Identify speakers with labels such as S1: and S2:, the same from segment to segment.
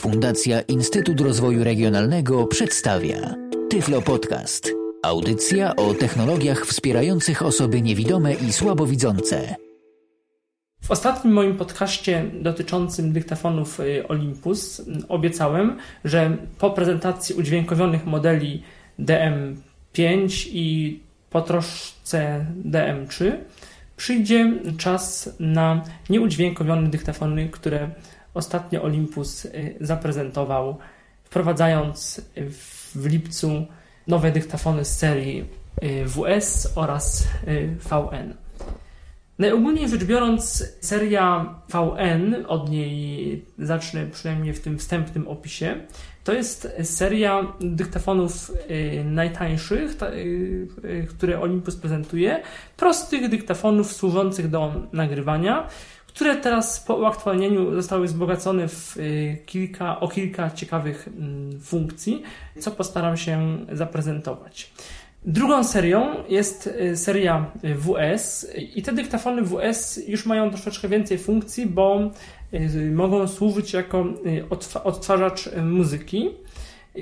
S1: Fundacja Instytut Rozwoju Regionalnego przedstawia Tyflo Podcast. Audycja o technologiach wspierających osoby niewidome i słabowidzące.
S2: W ostatnim moim podcaście dotyczącym dyktafonów y, Olympus obiecałem, że po prezentacji udźwiękowionych modeli DM5 i po troszce DM3 przyjdzie czas na nieudźwiękowione dyktafony, które ostatnio Olympus y, zaprezentował, wprowadzając w lipcu nowe dyktafony z serii y, WS oraz VN. Najogólniej rzecz biorąc, seria VN, od niej zacznę przynajmniej w tym wstępnym opisie, to jest seria dyktafonów y, najtańszych, y, y, które Olympus prezentuje, prostych dyktafonów służących do nagrywania, które teraz po uaktualnieniu zostały wzbogacone w kilka, o kilka ciekawych mm, funkcji, co postaram się zaprezentować. Drugą serią jest y, seria WS i te dyktafony WS już mają troszeczkę więcej funkcji, bo y, mogą służyć jako y, odtwarzacz muzyki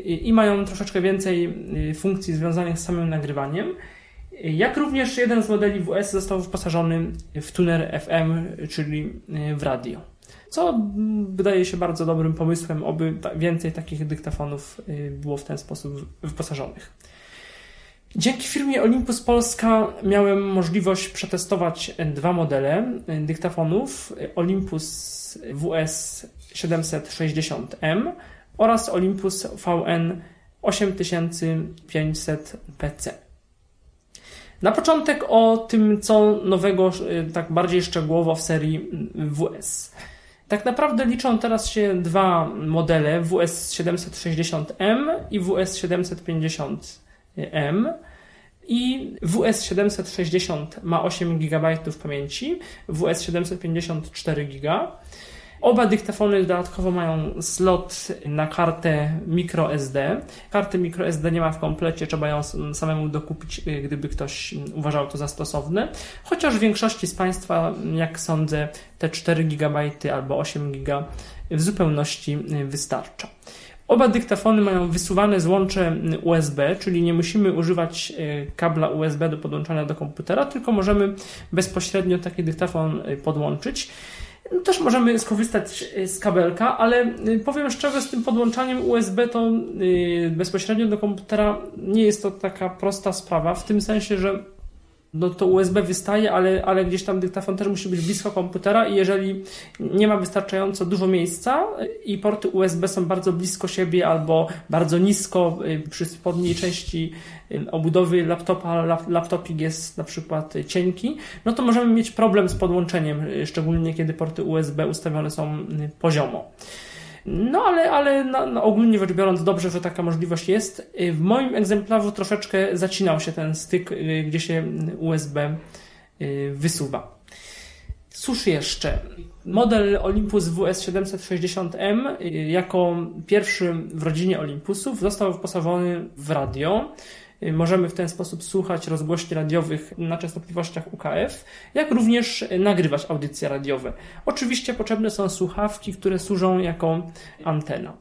S2: i mają troszeczkę więcej funkcji związanych z samym nagrywaniem. Jak również jeden z modeli WS został wyposażony w tuner FM, czyli w radio. Co wydaje się bardzo dobrym pomysłem, aby więcej takich dyktafonów było w ten sposób wyposażonych. Dzięki firmie Olympus Polska miałem możliwość przetestować dwa modele dyktafonów Olympus WS 760M oraz Olympus VN 8500 PC. Na początek o tym, co nowego, tak bardziej szczegółowo w serii WS. Tak naprawdę liczą teraz się dwa modele WS 760M i WS 750M i WS760 ma 8 GB pamięci, WS750 4 GB. Oba dyktafony dodatkowo mają slot na kartę microSD. Karty microSD nie ma w komplecie, trzeba ją samemu dokupić, y, gdyby ktoś uważał to za stosowne. Chociaż w większości z Państwa, jak sądzę, te 4 GB albo 8 GB w zupełności y, wystarcza. Oba dyktafony mają wysuwane złącze USB, czyli nie musimy używać e, kabla USB do podłączania do komputera, tylko możemy bezpośrednio taki dyktafon podłączyć. No, też możemy skorzystać e, z kabelka, ale powiem szczerze, z tym podłączaniem USB to bezpośrednio do komputera nie jest to taka prosta sprawa, w tym sensie, że no to USB wystaje, ale, ale gdzieś tam dyktafon też musi być blisko komputera i jeżeli nie ma wystarczająco dużo miejsca i porty USB są bardzo blisko siebie albo bardzo nisko y, przy spodniej części y, obudowy laptopa, laptopik jest na przykład cienki, no to możemy mieć problem z podłączeniem, y, szczególnie kiedy porty USB ustawione są poziomo. No ale, ale no, no, ogólnie rzecz biorąc dobrze, że taka możliwość jest. W moim egzemplarzu troszeczkę zacinał się ten styk, y, gdzie się USB y, wysuwa. Cóż jeszcze? Model Olympus WS760M y, jako pierwszy w rodzinie Olympusów został wyposażony w radio. Możemy w ten sposób słuchać rozgłośni radiowych na częstotliwościach UKF, jak również nagrywać audycje radiowe. Oczywiście potrzebne są słuchawki, które służą jako antena.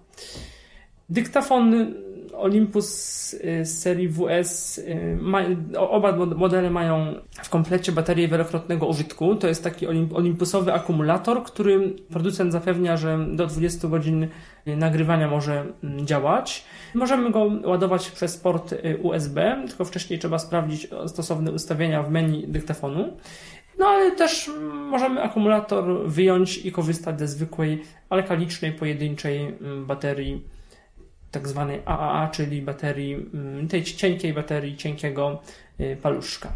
S2: Dyktafon Olympus z serii WS, oba modele mają w komplecie baterię wielokrotnego użytku. To jest taki olimpusowy akumulator, który producent zapewnia, że do 20 godzin nagrywania może mm, działać. Możemy go ładować przez port y, USB, tylko wcześniej trzeba sprawdzić stosowne ustawienia w menu dyktafonu. No ale też możemy akumulator wyjąć i korzystać ze zwykłej alkalicznej, pojedynczej mm, baterii, tak zwanej AAA, czyli baterii, mm, tej cienkiej baterii, cienkiego y, paluszka.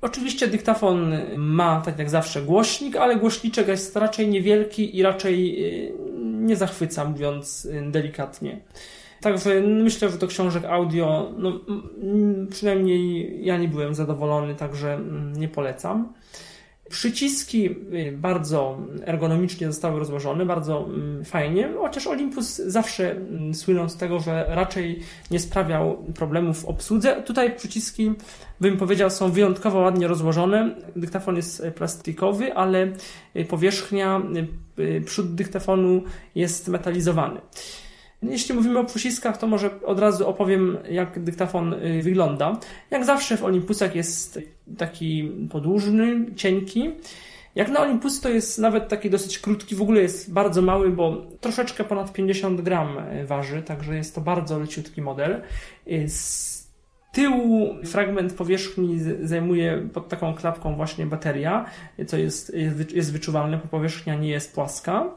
S2: Oczywiście dyktafon ma, tak jak zawsze, głośnik, ale głośniczek jest raczej niewielki i raczej y, nie zachwyca, mówiąc delikatnie. Także myślę, że do książek audio, no, przynajmniej ja nie byłem zadowolony, także nie polecam. Przyciski y, bardzo ergonomicznie zostały rozłożone, bardzo mm, fajnie, chociaż Olympus zawsze mm, słynął z tego, że raczej nie sprawiał problemów w obsłudze. Tutaj przyciski, bym powiedział, są wyjątkowo ładnie rozłożone. Dyktafon jest plastikowy, ale powierzchnia, przód dyktafonu jest metalizowany. Jeśli mówimy o przyciskach, to może od razu opowiem, jak dyktafon y, wygląda. Jak zawsze w Olympusach jest taki podłużny, cienki. Jak na Olympus to jest nawet taki dosyć krótki, w ogóle jest bardzo mały, bo troszeczkę ponad 50 gram y, waży, także jest to bardzo leciutki model. Y, z tyłu fragment powierzchni zajmuje pod taką klapką właśnie bateria, co jest, jest wyczuwalne, bo powierzchnia nie jest płaska.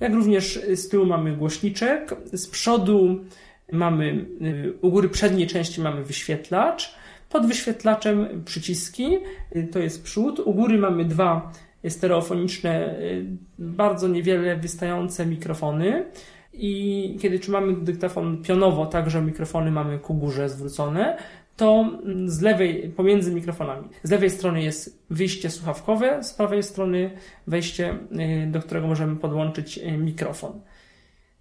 S2: Jak również z tyłu mamy głośniczek, z przodu mamy, y, u góry przedniej części mamy wyświetlacz, pod wyświetlaczem przyciski, y, to jest przód, u góry mamy dwa stereofoniczne, y, bardzo niewiele wystające mikrofony. I kiedy trzymamy dyktafon pionowo, także mikrofony mamy ku górze zwrócone to z lewej, pomiędzy mikrofonami, z lewej strony jest wyjście słuchawkowe, z prawej strony wejście, y, do którego możemy podłączyć y, mikrofon.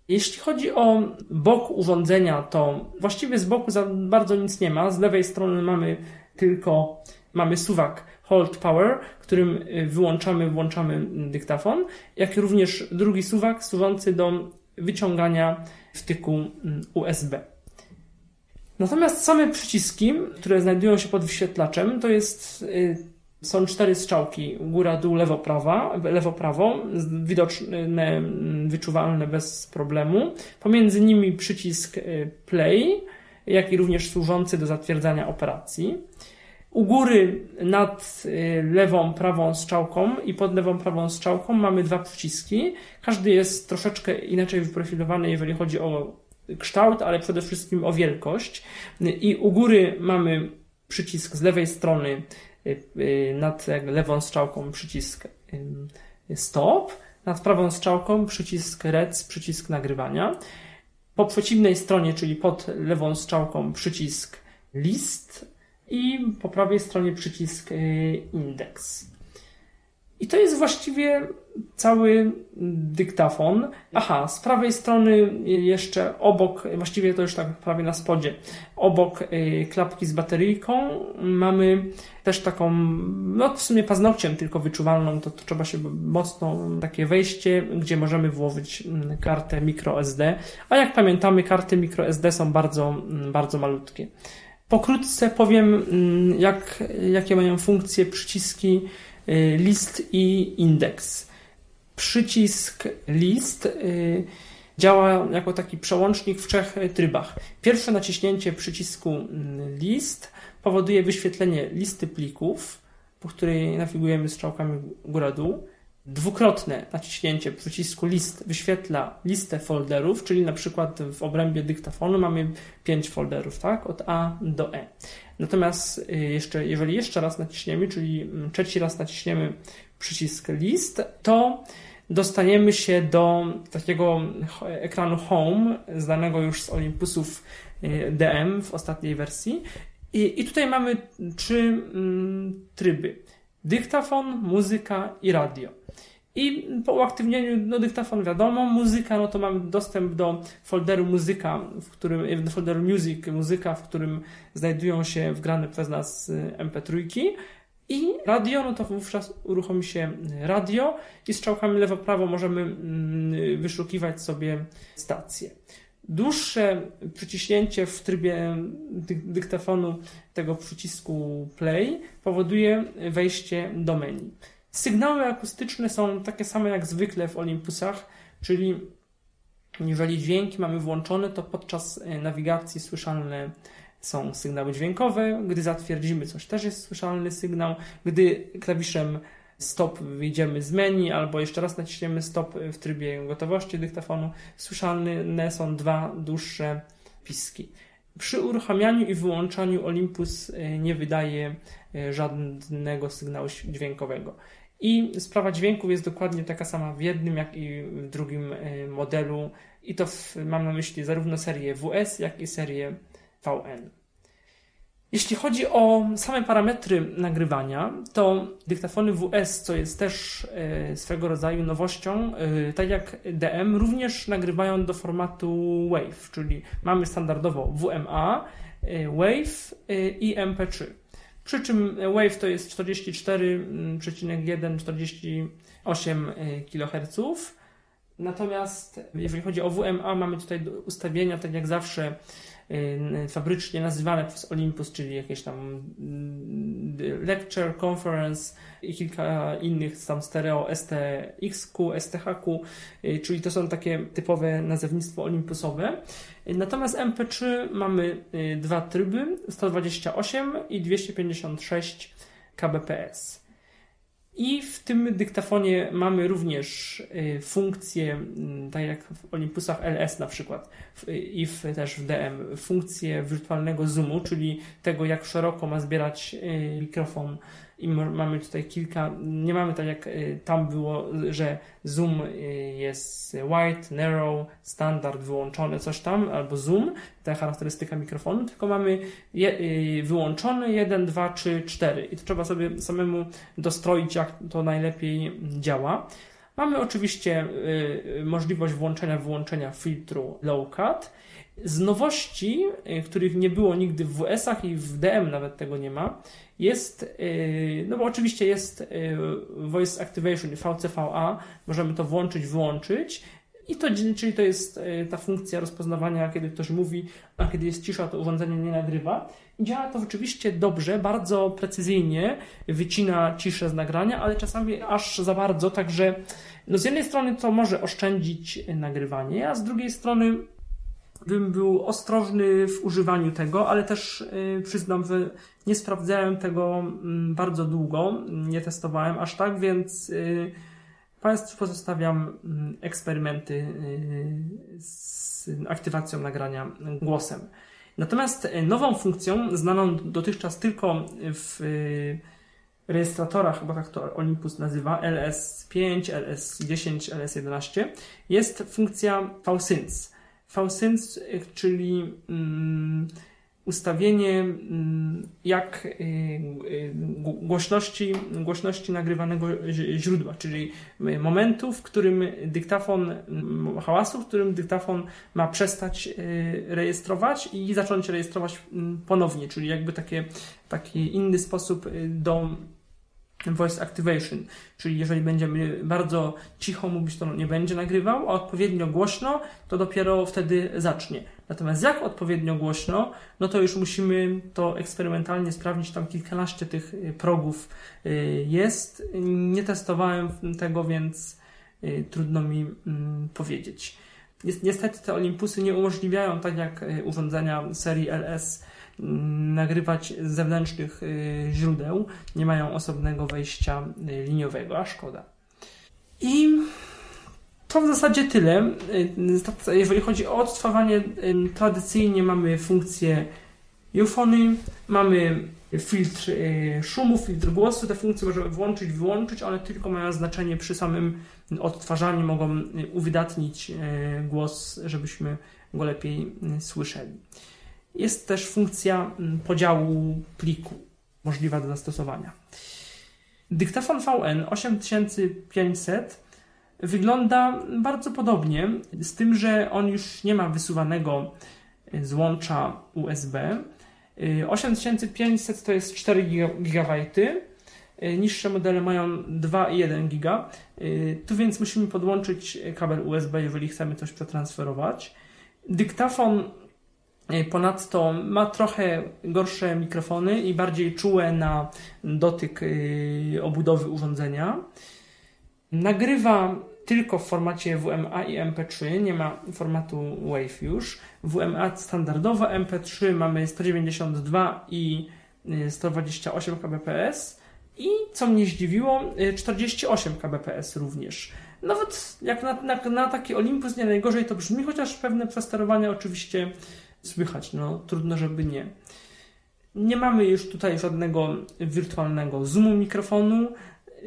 S2: Jeśli chodzi o bok urządzenia, to właściwie z boku za bardzo nic nie ma. Z lewej strony mamy tylko mamy suwak Hold Power, którym y, wyłączamy, włączamy dyktafon, jak również drugi suwak służący do wyciągania wtyku USB. Natomiast same przyciski, które znajdują się pod wyświetlaczem, to jest y, są cztery strzałki, góra, dół, lewo, prawa, lewo, prawo, widoczne, wyczuwalne bez problemu. Pomiędzy nimi przycisk y, play, jak i również służący do zatwierdzania operacji. U góry nad y, lewą, prawą strzałką i pod lewą, prawą strzałką mamy dwa przyciski. Każdy jest troszeczkę inaczej wyprofilowany, jeżeli chodzi o kształt, ale przede wszystkim o wielkość. I u góry mamy przycisk z lewej strony y, y, nad lewą strzałką przycisk y, stop, nad prawą strzałką przycisk rec, przycisk nagrywania. Po przeciwnej stronie, czyli pod lewą strzałką przycisk list i po prawej stronie przycisk indeks. I to jest właściwie cały dyktafon. Aha, z prawej strony jeszcze obok, właściwie to już tak prawie na spodzie, obok y, klapki z bateryjką mamy też taką, no w sumie paznokciem tylko wyczuwalną, to, to trzeba się mocno, takie wejście, gdzie możemy włożyć mm, kartę microSD, a jak pamiętamy karty microSD są bardzo, mm, bardzo malutkie. Pokrótce powiem, mm, jak, jakie mają funkcje przyciski list i indeks. Przycisk list y, działa jako taki przełącznik w trzech trybach. Pierwsze naciśnięcie przycisku mm, list powoduje wyświetlenie listy plików, po której nawigujemy strzałkami góra-dół. Dwukrotne naciśnięcie przycisku list wyświetla listę folderów, czyli na przykład w obrębie dyktafonu mamy pięć folderów, tak? Od A do E. Natomiast y, jeszcze, jeżeli jeszcze raz naciśniemy, czyli mm, trzeci raz naciśniemy przycisk list, to dostaniemy się do takiego ekranu Home, znanego już z Olympusów y, DM w ostatniej wersji. I, i tutaj mamy trzy mm, tryby: dyktafon, muzyka i radio. I po uaktywnieniu no, dyktafon wiadomo, muzyka, no to mamy dostęp do folderu muzyka, w którym, do folderu music, muzyka, w którym znajdują się wgrane przez nas y, MP3. I radio, no to wówczas uruchomi się radio i strzałkami lewo-prawo możemy mm, wyszukiwać sobie stację. Dłuższe przyciśnięcie w trybie dyktafonu tego przycisku play powoduje wejście do menu. Sygnały akustyczne są takie same jak zwykle w Olympusach, czyli jeżeli dźwięki mamy włączone, to podczas e, nawigacji słyszalne są sygnały dźwiękowe. Gdy zatwierdzimy coś, też jest słyszalny sygnał. Gdy klawiszem stop wyjdziemy z menu, albo jeszcze raz naciśniemy stop w trybie gotowości dyktafonu, słyszalne są dwa dłuższe piski. Przy uruchamianiu i wyłączaniu Olympus e, nie wydaje e, żadnego sygnału dźwiękowego. I sprawa dźwięków jest dokładnie taka sama w jednym, jak i w drugim e, modelu. I to w, mam na myśli zarówno serię WS, jak i serię VN. Jeśli chodzi o same parametry nagrywania, to dyktafony WS, co jest też e, swego rodzaju nowością, e, tak jak DM, również nagrywają do formatu WAV, czyli mamy standardowo WMA, e, WAV i MP3. Przy czym WAV to jest 44,1-48 kHz. Natomiast jeżeli chodzi o WMA, mamy tutaj ustawienia, tak jak zawsze, fabrycznie nazywane przez Olympus, czyli jakieś tam y, lecture, conference i kilka innych tam stereo STXQ, STHQ, y, czyli to są takie typowe nazewnictwo olympusowe. Natomiast MP3 mamy dwa tryby, 128 i 256 kbps. I w tym dyktafonie mamy również y, funkcję, tak jak w Olympusach LS na przykład i w, też w DM, funkcję wirtualnego zoomu, czyli tego jak szeroko ma zbierać y, mikrofon i mamy tutaj kilka, nie mamy tak jak y, tam było, że zoom y, jest wide, narrow, standard wyłączony, coś tam, albo zoom, ta charakterystyka mikrofonu, tylko mamy je, y, wyłączony 1, 2, 3, 4 i to trzeba sobie samemu dostroić, jak to najlepiej działa. Mamy oczywiście możliwość włączenia, wyłączenia filtru low cut. Z nowości, których nie było nigdy w WS-ach i w DM nawet tego nie ma, jest, y, no bo oczywiście jest y, Voice Activation, VCVA, możemy to włączyć, wyłączyć. I to, czyli to jest y, ta funkcja rozpoznawania, kiedy ktoś mówi, a kiedy jest cisza, to urządzenie nie nagrywa. I działa to oczywiście dobrze, bardzo precyzyjnie, wycina ciszę z nagrania, ale czasami aż za bardzo, także no z jednej strony to może oszczędzić nagrywanie, a z drugiej strony bym był ostrożny w używaniu tego, ale też y, przyznam, że nie sprawdzałem tego mm, bardzo długo, nie testowałem aż tak, więc y, Państwu pozostawiam mm, eksperymenty y, z aktywacją nagrania głosem. Natomiast nową funkcją, znaną dotychczas tylko w rejestratorach, bo tak to Olympus nazywa, LS5, LS10, LS11, jest funkcja VSync. VSync, czyli mm, ustawienie mm, jak y, y, głośności, głośności nagrywanego źródła, czyli momentu, w którym dyktafon, mm, hałasu, w którym dyktafon ma przestać y, rejestrować i zacząć rejestrować ponownie, czyli jakby takie, taki inny sposób do voice activation, czyli jeżeli będziemy bardzo cicho mówić, to nie będzie nagrywał, a odpowiednio głośno, to dopiero wtedy zacznie. Natomiast jak odpowiednio głośno, no to już musimy to eksperymentalnie sprawdzić, tam kilkanaście tych y, progów y, jest. Nie testowałem tego, więc y, trudno mi mm, powiedzieć. Niestety te Olympusy nie umożliwiają, tak jak urządzenia serii LS, nagrywać z zewnętrznych y, źródeł, nie mają osobnego wejścia y, liniowego, a szkoda. I to w zasadzie tyle. Y, jeżeli chodzi o odtwarzanie, tradycyjnie mamy funkcję eufony, mamy filtr szumu, filtr głosu. Te funkcje możemy włączyć, wyłączyć, one tylko mają znaczenie przy samym odtwarzaniu, mogą uwydatnić głos, żebyśmy go lepiej słyszeli. Jest też funkcja mm, podziału pliku możliwa do zastosowania. Dyktafon VN 8500 wygląda bardzo podobnie, z tym, że on już nie ma wysuwanego y, złącza USB. 8500 y, to jest 4 GB, y, niższe modele mają 2,1 GB. Tu więc musimy podłączyć kabel USB, jeżeli chcemy coś przetransferować. Dyktafon ponadto ma trochę gorsze mikrofony i bardziej czułe na dotyk e, obudowy urządzenia. Nagrywa tylko w formacie WMA i MP3, nie ma formatu WAV już. WMA standardowo, MP3 mamy 192 i 128 e, kbps i co mnie zdziwiło, 48 kbps również. Nawet jak na, na, na taki Olympus nie najgorzej to brzmi, chociaż pewne przesterowania oczywiście słychać. No, trudno, żeby nie. Nie mamy już tutaj żadnego wirtualnego zoomu mikrofonu,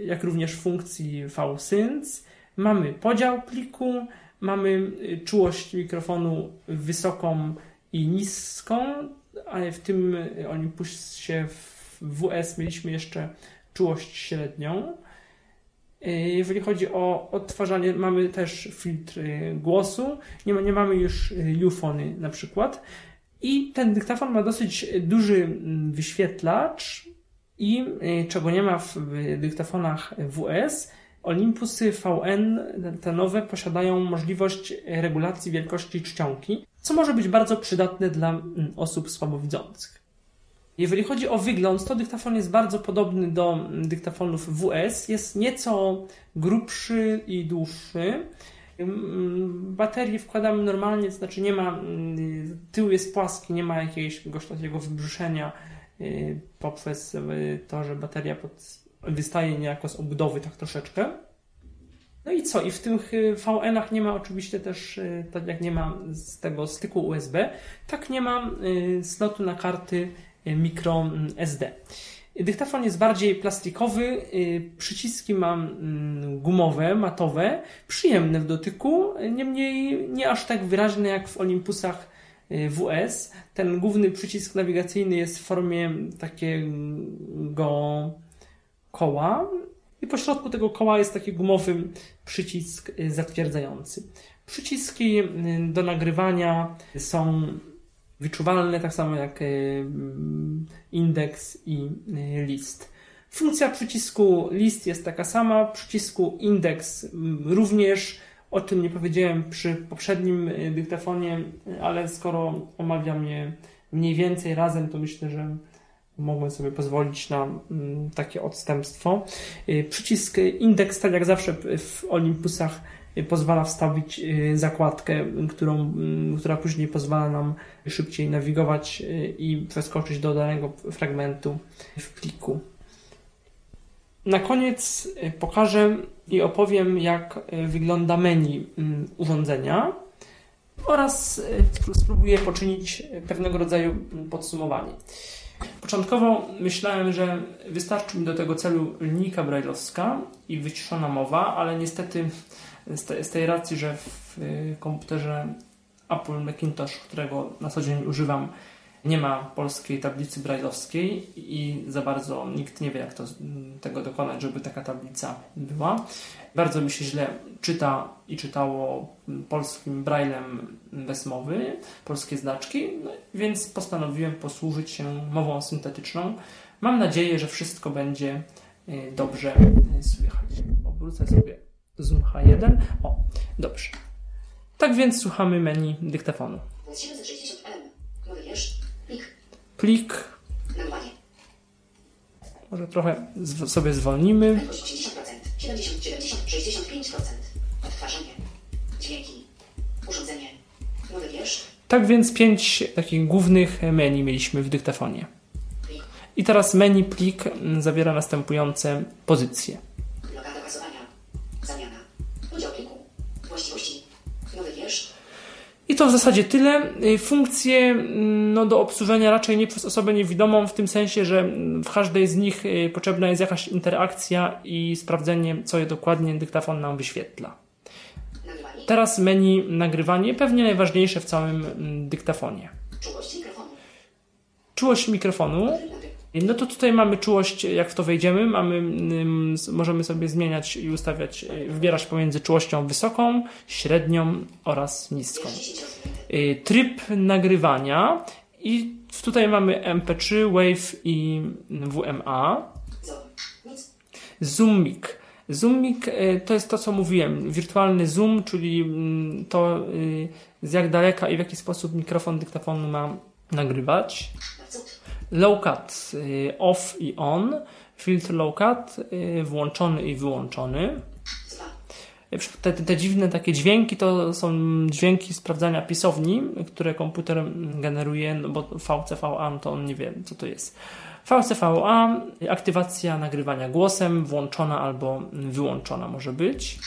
S2: jak również funkcji VSync. Mamy podział pliku, mamy y, czułość mikrofonu wysoką i niską, ale w tym Olympusie w WS mieliśmy jeszcze czułość średnią. Jeżeli chodzi o odtwarzanie, mamy też filtr głosu, nie, ma, nie mamy już Ufony na przykład. I ten dyktafon ma dosyć duży mm, wyświetlacz i czego nie ma w dyktafonach WS, Olympusy VN, te nowe, posiadają możliwość regulacji wielkości czcionki, co może być bardzo przydatne dla mm, osób słabowidzących. Jeżeli chodzi o wygląd, to dyktafon jest bardzo podobny do mm, dyktafonów WS. Jest nieco grubszy i dłuższy. Mm, baterię wkładamy normalnie, to znaczy nie ma, tył jest płaski, nie ma jakiegoś takiego wybrzuszenia y, poprzez y, to, że bateria pod wystaje niejako z obudowy tak troszeczkę. No i co? I w tych VN-ach nie ma oczywiście też, y, tak jak nie ma z tego styku USB, tak nie ma y, slotu na karty y, micro SD. Dyktafon jest bardziej plastikowy, przyciski mam mm, gumowe, matowe, przyjemne w dotyku, niemniej nie aż tak wyraźne jak w Olympusach WS. Ten główny przycisk nawigacyjny jest w formie takiego koła i po środku tego koła jest taki gumowy przycisk y, zatwierdzający. Przyciski y, do nagrywania są wyczuwalne, tak samo jak y, indeks i list. Funkcja przycisku list jest taka sama, przycisku indeks mm, również. O tym nie powiedziałem przy poprzednim dyktafonie, ale skoro omawiam je mniej więcej razem, to myślę, że mogłem sobie pozwolić na mm, takie odstępstwo. Y, przycisk indeks, tak jak zawsze w Olympusach, y, pozwala wstawić y, zakładkę, którą, mm, która później pozwala nam szybciej nawigować i przeskoczyć do danego fragmentu w pliku. Na koniec pokażę i opowiem, jak wygląda menu urządzenia oraz spróbuję poczynić pewnego rodzaju podsumowanie. Początkowo myślałem, że wystarczy mi do tego celu linijka brajlowska i wyciszona mowa, ale niestety z, tej racji, że w y, komputerze Apple Macintosh, którego na co dzień używam, nie ma polskiej tablicy brajlowskiej i za bardzo nikt nie wie, jak to, tego dokonać, żeby taka tablica była. Bardzo mi się źle czyta i czytało polskim braillem bez mowy, polskie znaczki, no, więc postanowiłem posłużyć się mową syntetyczną. Mam nadzieję, że wszystko będzie y, dobrze słychać. Obrócę sobie Zoom H1. O, dobrze. Tak więc słuchamy menu dyktafonu. 760M. Nowy wiersz. Plik. Plik. Nagrywanie. Może trochę sobie zwolnimy. 80%, 70, 70, 65%. Odtwarzanie. Dźwięki. Urządzenie. Nowy wiersz. Tak więc pięć takich głównych menu mieliśmy w dyktafonie. I teraz menu plik zawiera następujące pozycje. I to w zasadzie tyle. Y, funkcje mm, no, do obsłużenia raczej nie przez osobę niewidomą, w tym sensie, że w każdej z nich y, potrzebna jest jakaś interakcja i sprawdzenie, co je dokładnie dyktafon nam wyświetla. Teraz menu nagrywanie, pewnie najważniejsze w całym mm, dyktafonie. Czułość mikrofonu. Czułość mikrofonu. No to tutaj mamy czułość, jak w to wejdziemy, mamy, możemy sobie zmieniać i ustawiać, y, wybierać pomiędzy czułością wysoką, średnią oraz niską. Y, tryb nagrywania i tutaj mamy MP3, Wave i WMA. Zoom mic. Zoom mic y, to jest to, co mówiłem. Wirtualny zoom, czyli to z jak daleka i w jaki sposób mikrofon dyktafonu ma nagrywać low cut y, off i on, filtr low cut y, włączony i wyłączony. Te, te, te, dziwne takie dźwięki to są dźwięki sprawdzania pisowni, które komputer generuje, no bo VCVA to on nie wie, co to jest. VCVA, aktywacja nagrywania głosem, włączona albo wyłączona może być.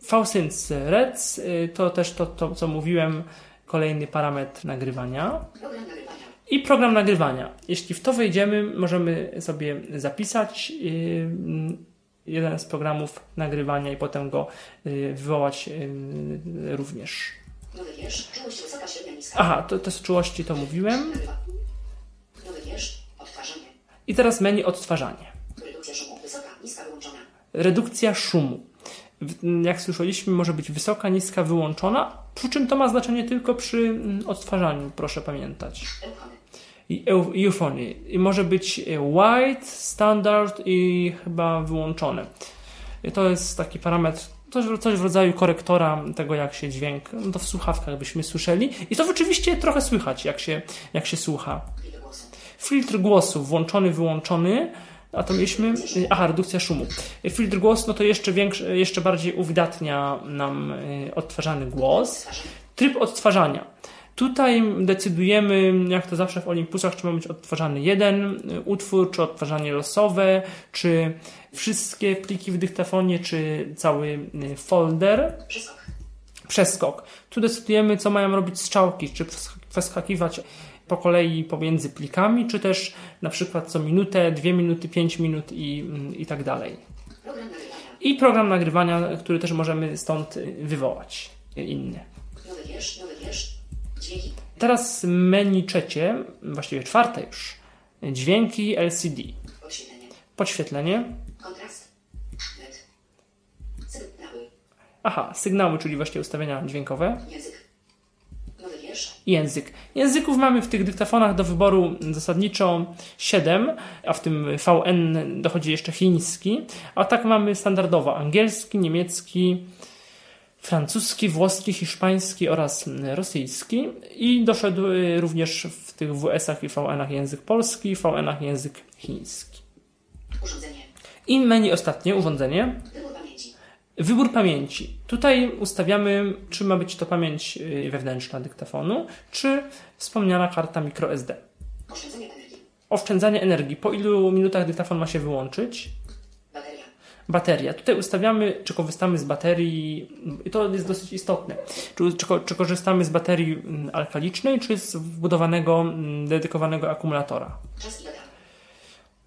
S2: VSync Rec y, to też to, to, co mówiłem, kolejny parametr nagrywania i program nagrywania. Jeśli w to wejdziemy, możemy sobie zapisać yy, jeden z programów nagrywania i potem go yy, wywołać yy, również. Aha, to, to z czułości to mówiłem. I teraz menu odtwarzanie.
S3: Redukcja szumu.
S2: Jak słyszeliśmy, może być wysoka, niska, wyłączona, przy czym to ma znaczenie tylko przy mm, odtwarzaniu, proszę pamiętać. I eu- euphony. I może być white, standard i chyba wyłączone. I to jest taki parametr, coś, coś w rodzaju korektora tego, jak się dźwięk, no to w słuchawkach byśmy słyszeli. I to oczywiście trochę słychać, jak się, jak się słucha.
S3: Filtr głosu
S2: włączony, wyłączony. A to mieliśmy. Aha, redukcja szumu. Filtr głosu, no to jeszcze większy, jeszcze bardziej uwydatnia nam y, odtwarzany głos. Tryb odtwarzania. Tutaj decydujemy, jak to zawsze w Olympusach, czy ma być odtwarzany jeden y, utwór, czy odtwarzanie losowe, czy wszystkie pliki w dyktafonie, czy cały y, folder
S3: Przeskok.
S2: przeskok. Tu decydujemy, co mają robić strzałki, czy przes- przeskakiwać po kolei pomiędzy plikami, czy też na przykład co minutę, dwie minuty, pięć minut i, mm, i tak dalej.
S3: Program nagrywania.
S2: I program nagrywania, który też możemy stąd wywołać, inny.
S3: Nowy wiersz, nowy wiersz. Dźwięki.
S2: Teraz menu trzecie, właściwie czwarte już, dźwięki LCD.
S3: Podświetlenie.
S2: Podświetlenie.
S3: Kontrast. LED. Sygnały.
S2: Aha, sygnały, czyli właśnie ustawienia dźwiękowe.
S3: Język.
S2: Język. Języków mamy w tych dyktafonach do wyboru zasadniczo 7, a w tym VN dochodzi jeszcze chiński, a tak mamy standardowo angielski, niemiecki, francuski, włoski, hiszpański oraz rosyjski i doszedł również w tych WS-ach i VN-ach język polski, VN-ach język chiński.
S3: Urządzenie.
S2: I menu ostatnie, urządzenie,
S3: Wybór pamięci.
S2: Tutaj ustawiamy, czy ma być to pamięć y, wewnętrzna dyktafonu, czy wspomniana karta microSD.
S3: Oszczędzanie energii.
S2: Oszczędzanie energii. Po ilu minutach dyktafon ma się wyłączyć?
S3: Bateria.
S2: Bateria. Tutaj ustawiamy, czy korzystamy z baterii, i to jest dosyć istotne, czy, czy, czy korzystamy z baterii mm, alkalicznej, czy z wbudowanego, mm, dedykowanego akumulatora.
S3: Czas i data.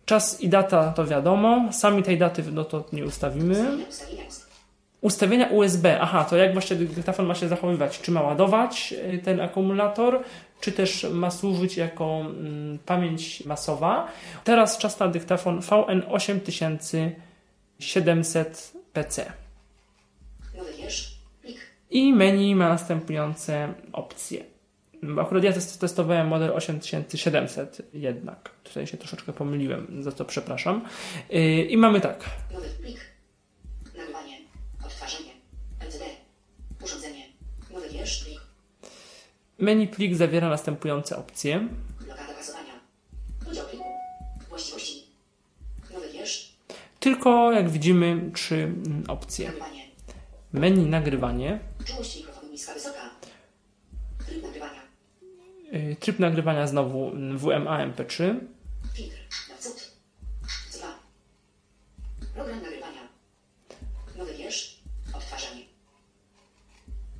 S2: Czas i data to wiadomo, sami tej daty no to nie ustawimy.
S3: Ustawienia, ustawienia, ustawienia.
S2: Ustawienia USB. Aha, to jak właśnie dyktafon ma się zachowywać? Czy ma ładować y, ten akumulator, czy też ma służyć jako mm, pamięć masowa? Teraz czas na dyktafon VN8700PC.
S3: Nowy wiersz. Plik.
S2: I menu ma następujące opcje. Akurat ja test- testowałem model 8700 jednak. Tutaj się troszeczkę pomyliłem, za co przepraszam. Y, I mamy tak.
S3: Nowy plik. Nagrywanie. Odtwarzanie. LCD. Urządzenie. Nowy wiersz. Plik.
S2: Menu plik zawiera następujące opcje.
S3: Blokada pasowania. Podział pliku. Właściwości. Nowy wiersz.
S2: Tylko, jak widzimy, trzy mm, opcje.
S3: Nagrywanie.
S2: Menu nagrywanie,
S3: Czułość mikrofonu niska, wysoka. Tryb nagrywania.
S2: y, tryb nagrywania znowu mm, WMA MP3,
S3: Filtr. Na cud. C2. Program nagrywania. Nowy wiersz. Odtwarzanie.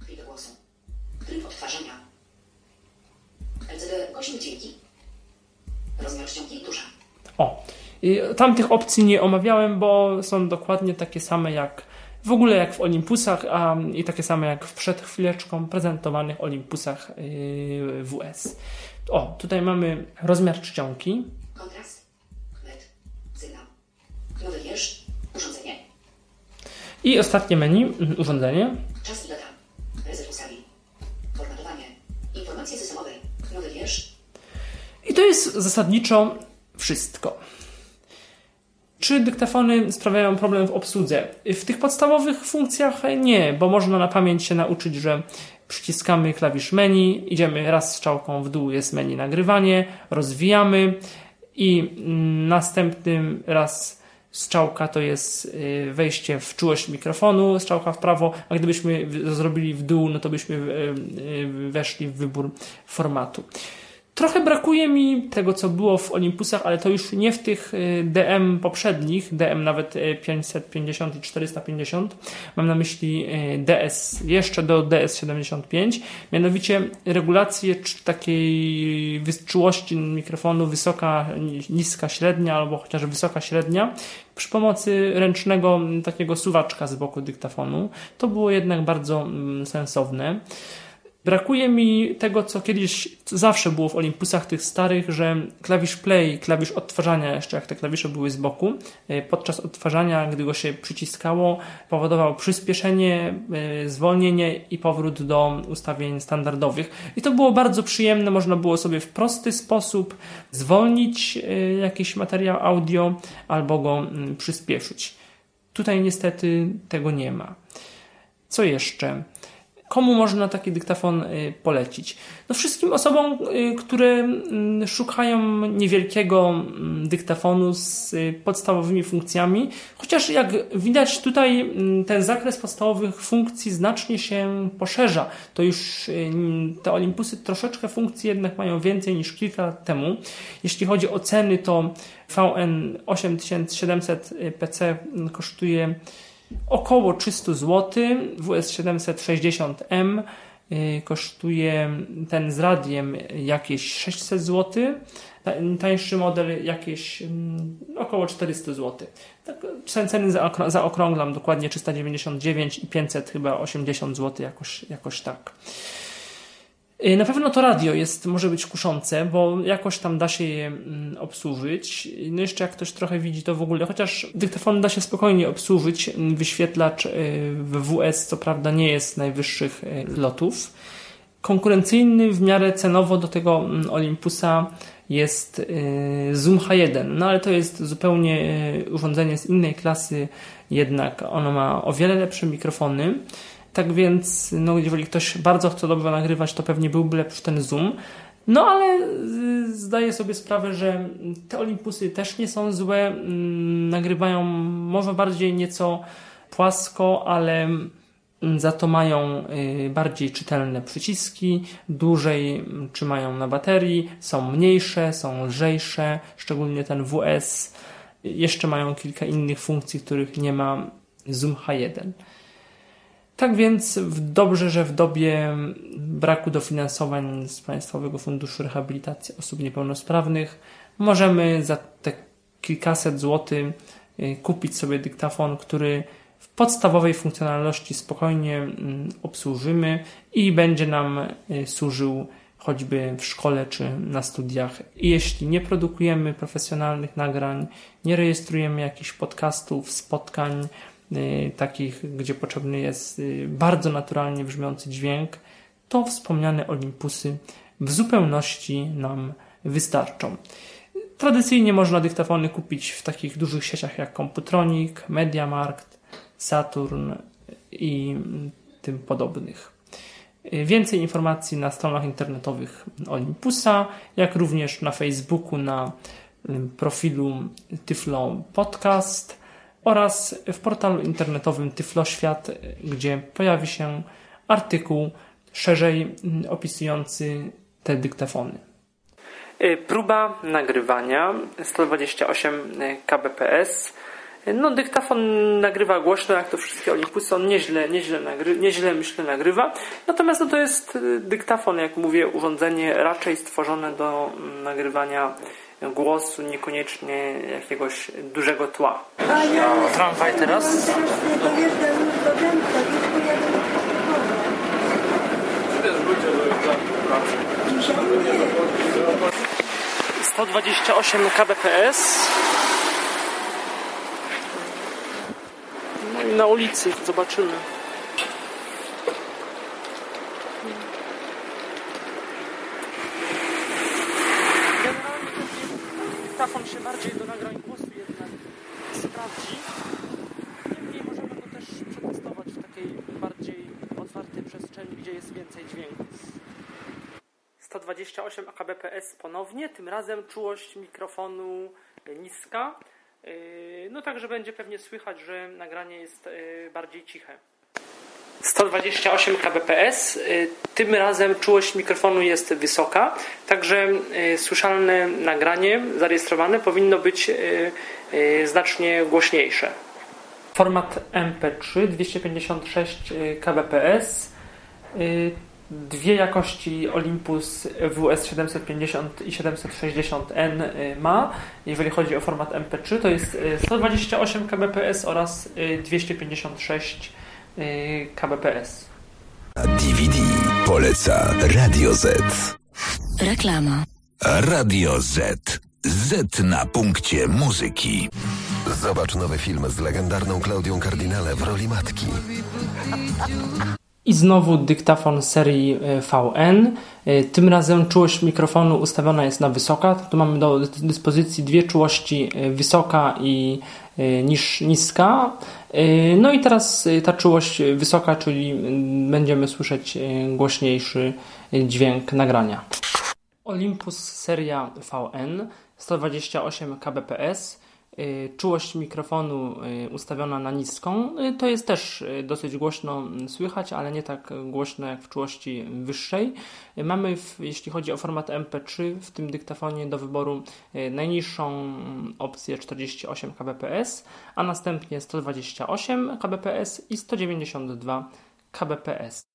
S3: Filtr głosu. Tryb odtwarzania. Dźwięki. Rozmiar ściągi duża.
S2: O, y, tamtych opcji nie omawiałem, bo są dokładnie takie same jak w ogóle jak w Olympusach, a i takie same jak w przed chwileczką prezentowanych Olympusach yy, WS. O, tutaj mamy rozmiar czcionki,
S3: Kontrast. LED. Sygnał. Nowy wiersz. Urządzenie.
S2: i ostatnie menu, urządzenie. To jest zasadniczo wszystko. Czy dyktafony sprawiają problem w obsłudze? W tych podstawowych funkcjach nie, bo można na pamięć się nauczyć, że przyciskamy klawisz menu, idziemy raz strzałką w dół, jest menu nagrywanie, rozwijamy i następnym raz strzałka to jest y, wejście w czułość mikrofonu, strzałka w prawo, a gdybyśmy zrobili w dół, no to byśmy y, y, weszli w wybór formatu. Trochę brakuje mi tego, co było w Olympusach, ale to już nie w tych y, DM poprzednich, DM nawet y, 550 i 450. Mam na myśli y, DS, jeszcze do DS75, mianowicie regulację takiej czułości mikrofonu wysoka, ni- niska, średnia albo chociaż wysoka, średnia przy pomocy ręcznego takiego suwaczka z boku dyktafonu. To było jednak bardzo sensowne. Brakuje mi tego, co kiedyś co zawsze było w Olympusach tych starych, że klawisz play, klawisz odtwarzania, jeszcze jak te klawisze były z boku, e, podczas odtwarzania, gdy go się przyciskało, powodował przyspieszenie, e, zwolnienie i powrót do ustawień standardowych. I to było bardzo przyjemne, można było sobie w prosty sposób zwolnić e, jakiś materiał audio albo go mm, przyspieszyć. Tutaj niestety tego nie ma. Co jeszcze? Komu można taki dyktafon y, polecić? No wszystkim osobom, y, które mm, szukają niewielkiego mm, dyktafonu z y, podstawowymi funkcjami, chociaż jak widać tutaj mm, ten zakres podstawowych funkcji znacznie się poszerza. To już te Olympusy troszeczkę funkcji jednak mają więcej niż kilka lat temu. Jeśli chodzi o ceny, to VN 8700 PC kosztuje około 300 zł. WS760M y, kosztuje ten z radiem jakieś 600 zł. Tańszy model jakieś mm, około 400 zł. Tak, ceny zaokrąglam dokładnie 399 i 500 chyba 80 zł jakoś, jakoś tak. Y, na pewno to radio jest, może być kuszące, bo jakoś tam da się je mm, obsłużyć. No jeszcze jak ktoś trochę widzi to w ogóle, chociaż dyktafon da się spokojnie obsłużyć. Mm, wyświetlacz y, w WS co prawda nie jest najwyższych y, lotów. Konkurencyjny w miarę cenowo do tego mm, Olympusa jest Zoom H1, no ale to jest zupełnie urządzenie z innej klasy, jednak ono ma o wiele lepsze mikrofony. Tak więc, no, jeżeli ktoś bardzo chce dobrze nagrywać, to pewnie byłby lepszy ten zoom. No ale y, zdaję sobie sprawę, że te Olympusy też nie są złe. Mm, nagrywają może bardziej nieco płasko, ale mm, za to mają y, bardziej czytelne przyciski, dłużej mm, trzymają na baterii, są mniejsze, są lżejsze, szczególnie ten WS. Jeszcze mają kilka innych funkcji, których nie ma Zoom H1. Tak więc dobrze, że w dobie braku dofinansowań z Państwowego Funduszu Rehabilitacji Osób Niepełnosprawnych możemy za te kilkaset złotych y, kupić sobie dyktafon, który w podstawowej funkcjonalności spokojnie mm, obsłużymy i będzie nam y, służył choćby w szkole czy na studiach. I jeśli nie produkujemy profesjonalnych nagrań, nie rejestrujemy jakichś podcastów, spotkań, takich, gdzie potrzebny jest y, bardzo naturalnie brzmiący dźwięk, to wspomniane Olympusy w zupełności nam wystarczą. Tradycyjnie można dyktafony kupić w takich dużych sieciach jak Computronic, Mediamarkt, Saturn i tym podobnych. Y, więcej informacji na stronach internetowych Olympusa, jak również na Facebooku na profilu Tyflo Podcast oraz w portalu internetowym Tyfloświat, gdzie pojawi się artykuł szerzej opisujący te dyktafony. Y, próba nagrywania 128 kbps. No, dyktafon nagrywa głośno, jak to wszystkie Olympusy. On nieźle, nieźle, nagry, nieźle myślę, nagrywa. Natomiast no, to jest dyktafon, jak mówię, urządzenie raczej stworzone do nagrywania głosu, niekoniecznie jakiegoś dużego tła. Tramwaj teraz. Sto dwadzieścia osiem kbps. No i na ulicy zobaczymy. dyktafon się bardziej do nagrań głosu jednak sprawdzi. Niemniej możemy go też przetestować w takiej bardziej otwartej przestrzeni, gdzie jest więcej dźwięków. 128 AKBPS ponownie, tym razem czułość mikrofonu niska. Yy, no także będzie pewnie słychać, że nagranie jest yy, bardziej ciche. 128 kbps. Y, tym razem czułość mikrofonu jest wysoka, także y, słyszalne nagranie zarejestrowane powinno być y, znacznie głośniejsze. Format MP3 256 kbps. Dwie jakości Olympus WS750 i 760N ma. Jeżeli chodzi o format MP3, to jest 128 kbps oraz 256 kbps.
S4: DVD po poleca Radio Z.
S5: Reklama.
S4: Radio Z. Z na punkcie muzyki.
S6: Zobacz nowy film z legendarną Klaudią Kardinale w roli matki.
S2: I znowu dyktafon serii e, VN. E, tym razem czułość mikrofonu ustawiona jest na wysoka. Tu mamy do dyspozycji dwie czułości, e, wysoka i niż, niska. No i teraz ta czułość wysoka, czyli będziemy słyszeć głośniejszy dźwięk nagrania. Olympus seria VN 128 kbps czułość mikrofonu y, ustawiona na niską. Y, to jest też dosyć głośno mm, słychać, ale nie tak głośno jak w czułości wyższej. Mamy, w, jeśli chodzi o format MP3, w tym dyktafonie do wyboru najniższą mm, opcję 48 kbps, a następnie 128 kbps i 192 kbps.